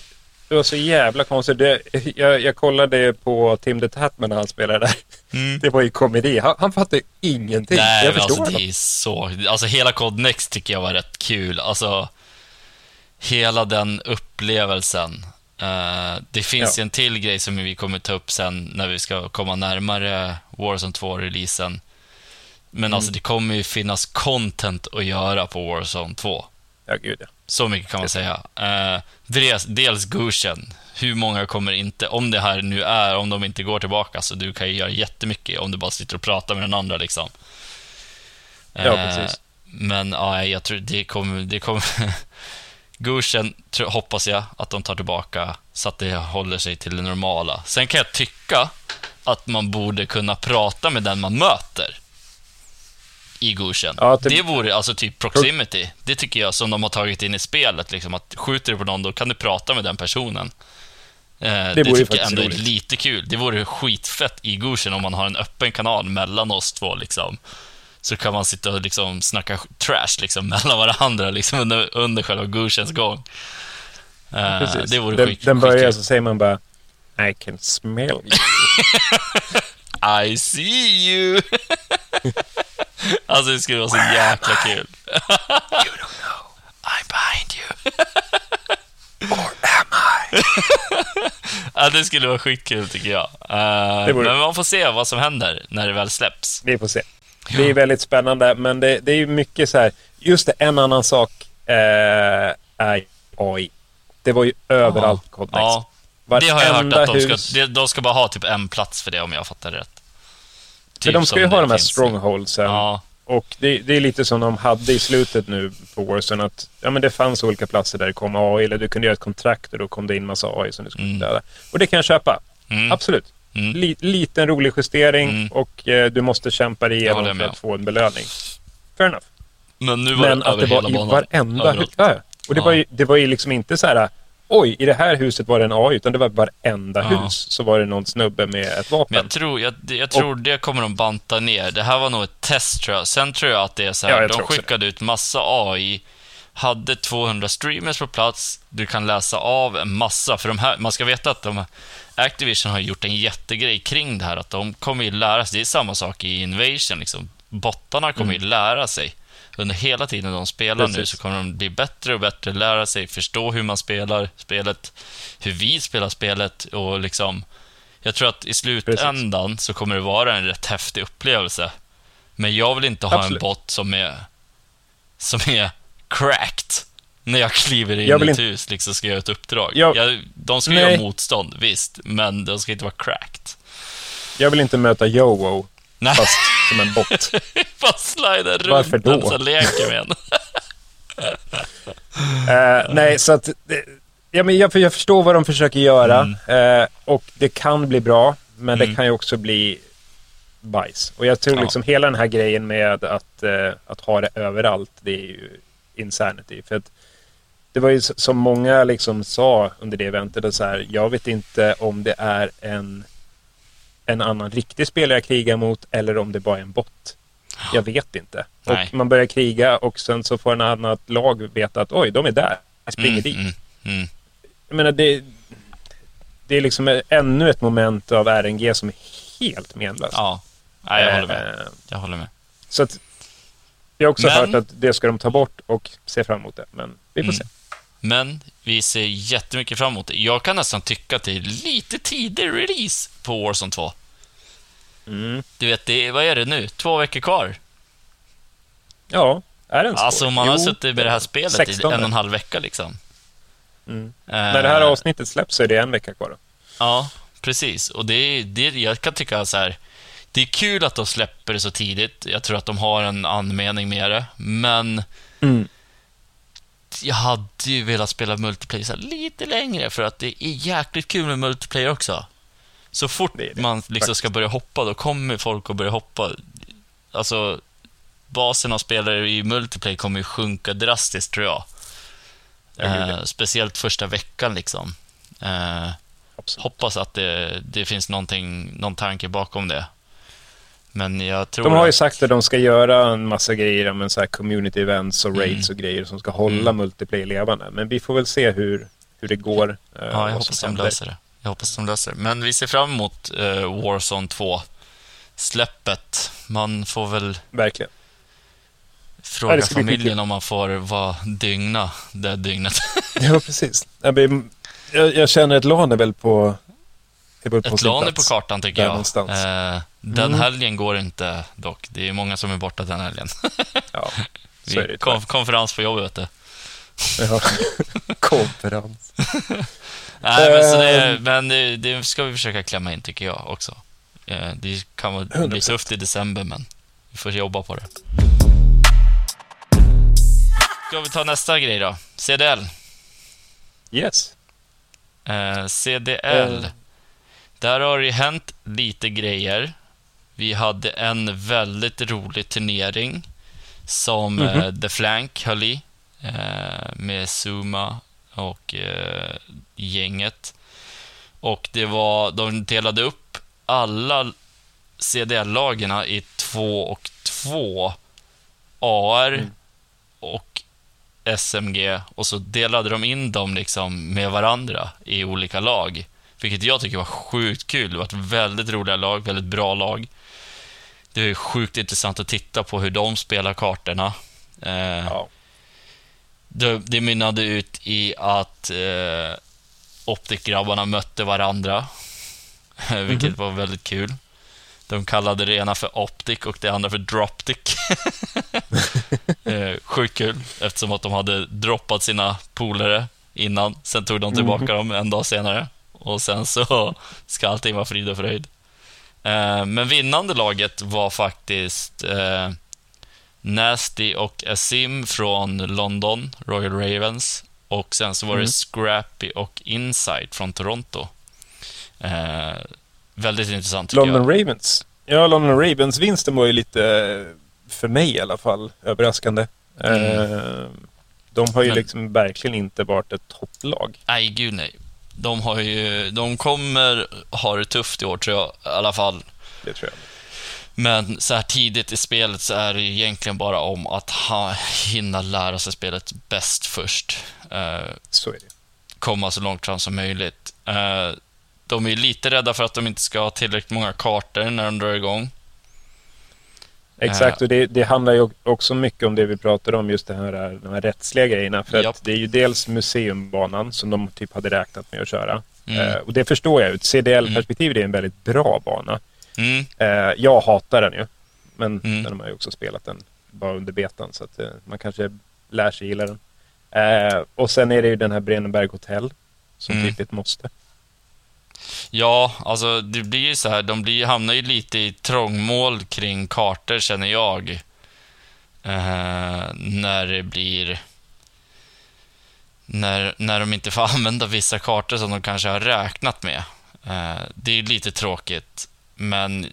det var så jävla konstigt. Det, jag, jag kollade på Tim the Tatman när han spelade där. Mm. Det var ju komedi. Han, han fattade ingenting. Nej, jag men förstår alltså honom. det är så... Alltså hela Code Next tycker jag var rätt kul. Alltså, hela den upplevelsen. Eh, det finns Ja. en till grej som vi kommer ta upp sen när vi ska komma närmare Warzone 2-releasen. Men Mm. alltså det kommer ju finnas content att göra på Warzone 2. Ja, gud ja. Så mycket kan man säga. Eh, dels, dels Gushen. Hur många kommer inte, om det här nu är, om de inte går tillbaka, så du kan ju göra jättemycket om du bara sitter och pratar med den andra liksom. Ja, Eh, precis. Men ja, jag tror det kommer, det kommer Gushen hoppas jag att de tar tillbaka så att det håller sig till det normala. Sen kan jag tycka att man borde kunna prata med den man möter i Gushen. Ja, typ- Det vore alltså typ proximity. Det tycker jag som de har tagit in i spelet. Liksom, att skjuter du på någon, då kan du prata med den personen. Eh, det ju tycker jag ändå är lite kul. Det vore skitfett i Gushen om man har en öppen kanal mellan oss två. Liksom. Så kan man sitta och liksom snacka trash liksom, mellan varandra liksom, under, under själva Gushens gång. Precis. det vore den, skit, den börjar så säger man bara I can smell you. I see you! alltså det skulle vara så jäkla kul. you don't know. I'm behind you. Or am I? ja, det skulle vara skitkul tycker jag. Vore- Men man får se vad som händer när det väl släpps. Vi får se. Det är väldigt spännande, men det, det är mycket så här. Just det, en annan sak eh, är AI. Det var ju överallt på Codex. Ja, det har jag hört att de ska, hus- de ska bara ha typ en plats för det om jag fattar rätt. För Typ de ska ju ha de här strongholdsen. Ja, Och det, det är lite som de hade i slutet nu på Warzone att ja, men det fanns olika platser där det kom AI eller du kunde göra ett kontrakt och då kom det in massa AI som du skulle Mm. döda. Och det kan jag köpa. mm. Absolut. Mm. Li, liten rolig justering Mm. och eh, du måste kämpa dig igenom för att få en belöning. Fair enough. Men nu var Men det att det var i banan. varenda hus. Ja. Och det, Ja. var ju, det var ju liksom inte så här oj, i det här huset var det en AI, utan det var varenda Ja. hus så var det någon snubbe med ett vapen. Men jag tror, jag, jag tror det kommer de banta ner. Det här var nog ett test tror jag. Sen tror jag att det är så här, Ja, de skickade ut massa AI, hade 200 streamers på plats, du kan läsa av en massa. För de här, man ska veta att de, Activision har gjort en jättegrej kring det här, att de kommer ju lära sig. Det är samma sak i Invasion, liksom. Bottarna kommer ju lära sig. Under hela tiden de spelar nu Precis. så kommer de bli bättre och bättre, lära sig, förstå hur man spelar spelet, hur vi spelar spelet och liksom jag tror att i slutändan så kommer det vara en rätt häftig upplevelse. Men jag vill inte ha Absolut. en bot som är, som är cracked. När jag kliver in Jag i ett inte- hus liksom ska göra ett uppdrag. Jag- Jag, de ska Nej. göra motstånd, visst. Men de ska inte vara cracked. Jag vill inte möta Yowo, Nej, fast som en bot. bara slida runt Varför då? den så leker med en. Eh, nej, så att... det- Ja, men jag, jag förstår vad de försöker göra. Eh, och det kan bli bra, men det Mm. kan ju också bli bajs. Och jag tror Ja. liksom hela den här grejen med att, eh, att ha det överallt, det är ju insanity. För att det var ju som många liksom sa under det eventet, att så här, jag vet inte om det är en, en annan riktig spelare jag krigar mot eller om det bara är en bot. Jag vet inte. Nej. Och man börjar kriga och sen så får en annat lag veta att oj, de är där. Jag springer Mm, dit. mm, mm. Jag menar, det, det är liksom ännu ett moment av RNG som är helt menlöst. Ja, Nej, jag håller med. Eh, Jag håller med. Så att jag har också Men- hört att det ska de ta bort och se fram emot det. Men vi får Mm. se. Men vi ser jättemycket fram emot det. Jag kan nästan tycka att det är lite tidig release på Warzone 2. Mm. Du vet, det vad är det nu? Två veckor kvar? Ja, är den så? Alltså, man har Jo, suttit med det här spelet 16. i en och en halv vecka liksom. Mm. Eh, När det här avsnittet släpps så är det en vecka kvar. Då. Ja, precis. Och det det jag kan tycka så här, det är kul att de släpper det så tidigt. Jag tror att de har en anmening med det, men Mm. Jag hade ju velat spela multiplayer så lite längre för att det är jäkligt kul med multiplayer också. Så fort Det det, man liksom faktiskt. ska börja hoppa, då kommer folk att börja hoppa. Alltså, basen av spelare i multiplayer kommer ju sjunka drastiskt tror jag. Eh, speciellt första veckan liksom. Eh, hoppas att det, det finns någonting, någon tanke bakom det. Men jag tror De har ju att, sagt att de ska göra en massa grejer, men så här community events och raids Mm. och grejer som ska hålla multiplayer levande. Men vi får väl se hur, hur det går. eh, Ja, jag hoppas de löser det. Jag hoppas de löser det. Men vi ser fram emot uh, Warzone 2 släppet. Man får väl Verkligen. fråga bli familjen om man får vara dygna det dygnet. Ja, precis. Jag, jag, känner ett LAN är väl på... Ett LAN är på kartan tycker jag. Eh, den Mm. helgen går inte dock. Det är många som är borta den helgen. Ja, så är det. Kon- konferens på jobbet. vet du. Ja. Konferens. Nej, men, så det, Ehm. men det, det ska vi försöka klämma in tycker jag också. Eh, Det kan bli 100%. tufft i december, men vi får jobba på det. Ska vi ta nästa grej då? CDL. Yes. Eh, CDL. Eh. Där har det hänt lite grejer. Vi hade en väldigt rolig turnering som Mhm. eh, The Flank höll i eh, med Zuma och eh, gänget. Och det var, de delade upp alla CDL-lagen i två och två AR Mm. och SMG och så delade de in dem liksom med varandra i olika lag. Vilket jag tycker var sjukt kul. Det var ett väldigt roliga lag, väldigt bra lag. Det är sjukt intressant att titta på hur de spelar kartorna. Eh, Ja. det, det mynnade ut i att eh, Optic-grabbarna mötte varandra, vilket var väldigt kul. De kallade det ena för Optic och det andra för Droptic. eh, sjukt kul eftersom att de hade droppat sina polare innan. Sen tog de tillbaka dem en dag senare och sen så ska allting vara frid och fröjd. Eh, men vinnande laget var faktiskt eh, Nasty och Asim från London, Royal Ravens. Och sen så var det Scrappy och Inside från Toronto. Eh, väldigt intressant tycker London jag. Ravens. Ja, London Ravens-vinsten var ju lite, för mig i alla fall, överraskande. Eh, de har ju Men- liksom verkligen inte varit ett topplag. Nej, gud nej. De, har ju, de kommer ha det tufft i år, tror jag i alla fall. Det tror jag. Men så här tidigt i spelet så är det egentligen bara om att ha, hinna lära sig spelet bäst först. Eh, Så är det. komma så långt fram som möjligt. Eh, de är lite rädda för att de inte ska ha tillräckligt många kartor när de drar igång. Exakt, och det, det handlar ju också mycket om det vi pratade om, just det här, de här rättsliga grejerna. För att det är ju dels museumbanan som de typ hade räknat med att köra. Mm. Eh, och det förstår jag. Ur ett CDL-perspektiv är en väldigt bra bana. Mm, Eh, jag hatar den ju. Men Mm. den har man ju också spelat den bara under betan. Så att eh, man kanske lär sig gilla den. Eh, och sen är det ju den här Brenneberg Hotel. Som Mm. typ ett måste. Ja, alltså det blir ju så här, de blir, hamnar ju lite i trångmål kring kartor känner jag. Eh, när det blir... När, när de inte får använda vissa kartor som de kanske har räknat med. Eh, det är lite tråkigt, men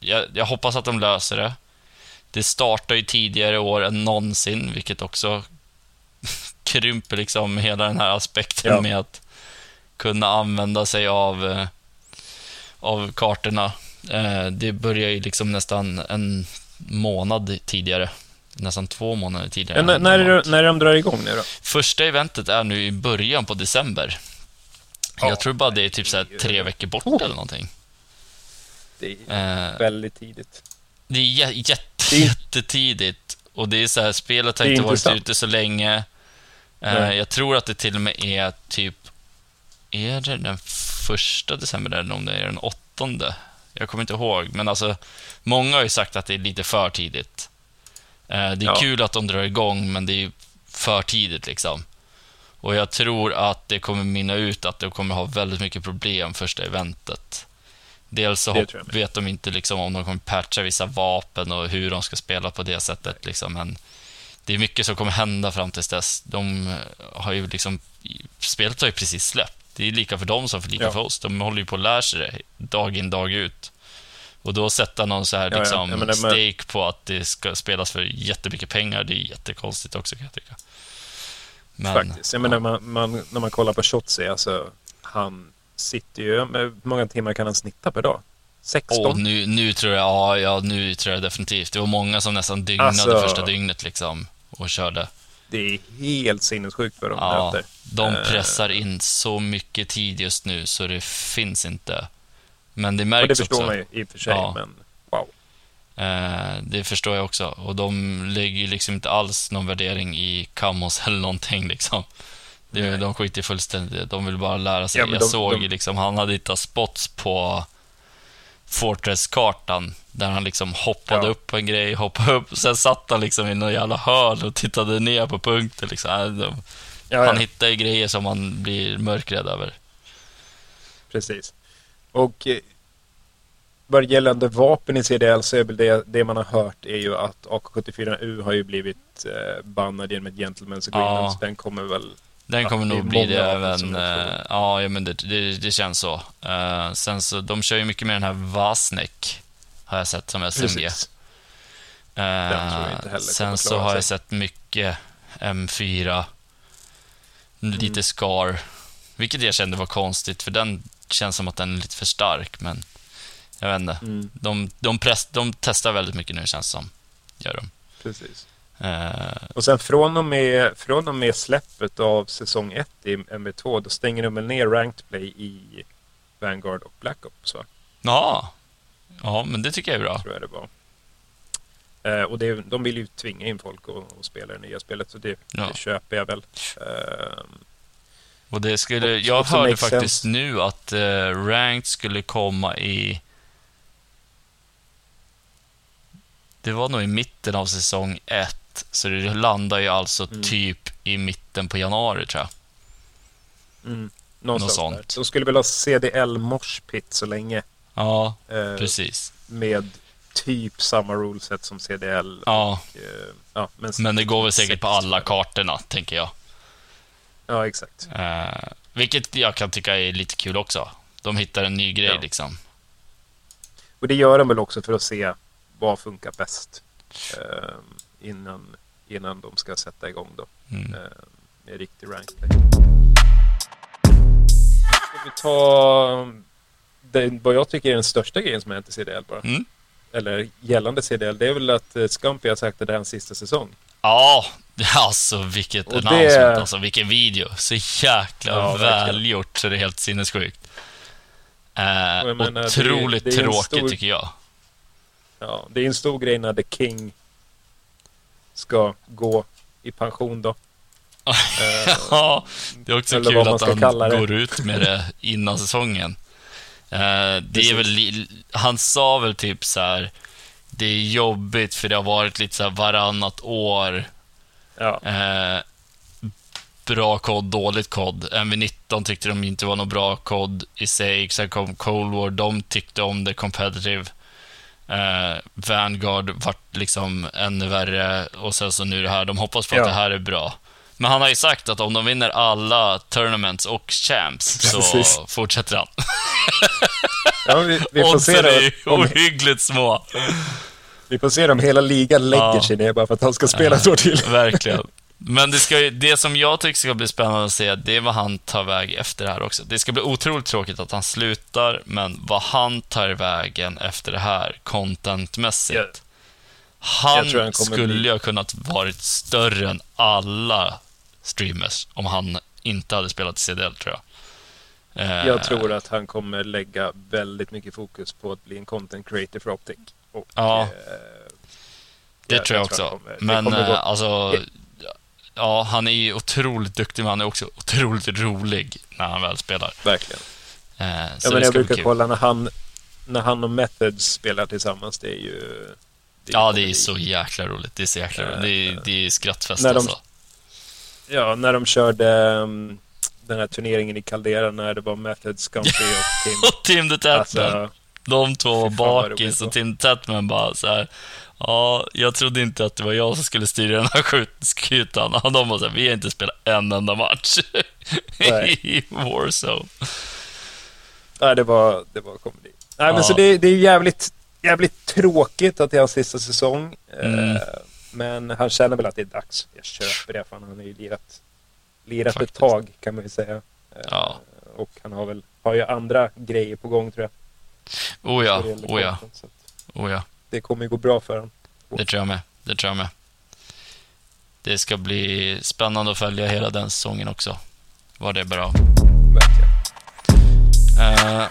jag, jag hoppas att de löser det. Det startar ju tidigare år än någonsin, vilket också krymper liksom hela den här aspekten Ja. med att kunna använda sig av, eh, av kartorna. Eh, det börjar ju liksom nästan en månad tidigare. Nästan två månader tidigare. Ja, när, än när, är när är de drar igång nu då? Första eventet är nu i början på december. Ja, jag tror bara det är typ så här tre veckor bort Oh. eller någonting. Det är Eh, väldigt tidigt. det är jä- jätte, jättetidigt. Och det är så här, spelet har inte varit ute så länge. Eh, Nej. jag tror att det till och med är typ... Är det den första december eller om det är den åttonde? Jag kommer inte ihåg, men alltså många har ju sagt att det är lite för tidigt. Eh, det är Ja. kul att de drar igång, men det är för tidigt liksom. Och jag tror att det kommer minna ut att de kommer ha väldigt mycket problem första eventet. Dels så vet de inte liksom om de kommer patcha vissa vapen och hur de ska spela på det sättet. Liksom. Men det är mycket som kommer hända fram tills dess. De har ju liksom, spelet har ju precis släppt. Det är lika för dem som för lika Ja. för oss. De håller ju på att lära sig det dag in, dag ut. Och då sätta någon så här Ja, ja. liksom, Jag menar, men- stake på att det ska spelas för jättemycket pengar, det är jättekonstigt också kan jag tycka. Men, Faktiskt. Jag menar, man, man, när man kollar på Shotzi, alltså han sitter ju... Hur många timmar kan han snitta per dag? 16? Åh, nu, nu tror jag, ja, ja, nu tror jag definitivt. Det var många som nästan dygnade Alltså- första dygnet liksom och körde. Det är helt sinnessjukt vad de Ja, möter. de Eh, pressar in så mycket tid just nu så det finns inte. Men det Och det märks förstår också. man ju i och för sig, Ja. men wow. Eh, det förstår jag också. Och de lägger ju liksom inte alls någon värdering i kamos eller någonting liksom. Det, de skiter fullständigt i det. De vill bara lära sig. Ja, men jag de- såg de- liksom, han hade hittat spots på Fortress-kartan där han liksom hoppade Ja. upp på en grej, hoppade upp, sen satt han liksom i någon jävla hörn och tittade ner på punkter liksom. Äh, de- Ja, Han ja, hittar ju grejer som man blir mörkrädd över. precis. Och eh, vad gällande vapen i CDL så är väl det, det man har hört är ju att AK74U har ju blivit eh, bannad genom ett gentleman's agreement. Ja. Så den kommer väl... Den kommer nog bli det även... eh, ja, ja, men det, det, det känns så. Eh, sen så, de kör ju mycket med den här Vasnek, har jag sett som SMG. Precis. Eh, sen så har sig. jag sett mycket M4, lite Mm. Scar, vilket jag kände var konstigt, för den känns som att den är lite för stark, men jag vet inte. Mm, De, de, press, de testar väldigt mycket nu, känns det som. Gör de. precis. Eh, Och sen från och, med, från och med släppet av säsong 1 i MV2 då stänger de väl ner Ranked Play i Vanguard och Black Ops va? ja. Ja, men det tycker jag är bra. Tror jag det var. Eh, och det, de vill ju tvinga in folk att spela det nya spelet så det, Ja. det köper jag väl. Eh, Och det skulle, Och- jag hörde faktiskt sense. nu att uh, Ranked skulle komma i... Det var nog i mitten av säsong 1. rätt. Så det landar ju alltså Mm. typ i mitten på januari, tror jag. Någonstans Något där. sånt. De skulle väl ha CDL Mosh Pit så länge. Ja, Eh, precis. med typ samma ruleset som CDL. Ja, Och, eh, ja, men, men det går väl säkert på alla kartorna, tänker jag. Ja, exakt. Eh, vilket jag kan tycka är lite kul också. De hittar en ny grej Ja. liksom. Och det gör de väl också för att se vad funkar bäst. Eh, innan, innan de ska sätta igång då. Mm. Eh, med riktig rankplay. Ska vi ta det, vad jag tycker är den största grejen som har hänt i CDL bara. Mm. Eller gällande CDL. Det är väl att eh, Scumpy har sagt att det är hans sista säsong. Ja, alltså vilket Och det- alltså vilken video. Så jäkla Ja, välgjort så det är helt sinnessjukt. Eh, menar, det är- otroligt det är en tråkigt stor- tycker jag. Ja, det är en stor grej när The King ska gå i pension då. Eh, Ja, det är också Eller kul att han det. går ut med det innan säsongen. Eh, det är väl, han sa väl typ så här. Det är jobbigt för det har varit lite så här varannat år. ja, Eh, bra kod, dåligt kod. MV19 tyckte de inte var någon bra kod i sig. Sen kom Cold War, de tyckte om det competitive. Eh, Vanguard vart liksom ännu värre och sen så nu det här. De hoppas på Ja. att det här är bra. Men han har ju sagt att om de vinner alla tournaments och champs så Precis. fortsätter han. ja vi, vi, får se är ju då, om, ohyggligt små. vi får se om hela ligan lägger Ja. sig ner bara för att han ska spela ett år till. Verkligen. Men det, ska det som jag tycker ska bli spännande att se, det är vad han tar väg efter det här också. Det ska bli otroligt tråkigt att han slutar, men vad han tar vägen efter det här, contentmässigt. Han, han skulle ju ha kunnat varit större än alla streamers om han inte hade spelat CDL, tror jag. Eh, Jag tror att han kommer lägga väldigt mycket fokus på att bli en content creator för Optic. Och, Ja. eh, Det jag- tror jag, tror också. han kommer- men gå- eh, alltså, ja, han är ju otroligt duktig, men han är också otroligt rolig när han väl spelar. Verkligen. Eh, Ja, men jag brukar kolla när han, när han och Methods spelar tillsammans. Det är ju... det Ja, det är så jäkla roligt. Det är så jäkla Eh, roligt. Det är, det är skrattfest när de- alltså. Ja, när de körde um, den här turneringen i Caldera när det var Methods, Scumpy och Tim. Och Tim the Tatman. Alltså, de två var bakis och Tim Tatman bara så här. Ja, jag trodde inte att det var jag som skulle styra den här skutan. Och de var så här, vi har inte spelat en enda match i Warzone. nej, det var, det var komedi. Nej, Ja. men så det, det är jävligt, jävligt tråkigt att det är hans sista säsong. Mm. Eh, men han känner väl att det är dags. Jag köper det, för han har ju lirat, lirat Faktiskt. ett tag kan man ju säga. Eh, Ja. Och han har väl har ju andra grejer på gång tror jag. Oh ja, oh ja, oh ja. Det kommer ju gå bra för honom. Det tror jag med. Det tror jag med. Det ska bli spännande att följa hela den säsongen också. Vad det bra. Verkligen. Eh,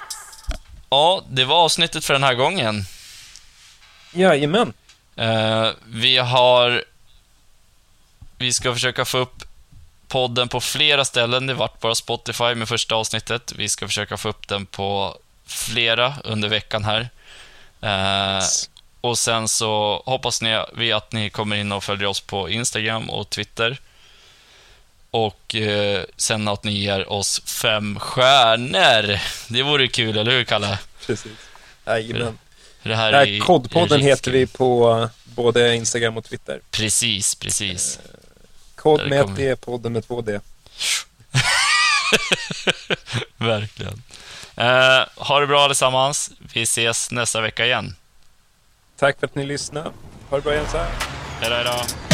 ja, det var avsnittet för den här gången. Jajamän. Eh, vi har... Vi ska försöka få upp podden på flera ställen. Det vart bara Spotify med första avsnittet. Vi ska försöka få upp den på flera under veckan här. Eh, och sen så hoppas ni, vi att ni kommer in och följer oss på Instagram och Twitter. Och eh, sen att ni ger oss fem stjärnor. Det vore kul, eller hur Kalle? Precis. Jajamän. Det här är- är Kodpodden heter vi på eh, både Instagram och Twitter. Precis, precis. Kod Där med ett kommer D, podden med två D. Verkligen. Eh, ha det bra allesammans. Vi ses nästa vecka igen. Tack för att ni lyssnade. Ha det bra Jens. Hej då, hej då.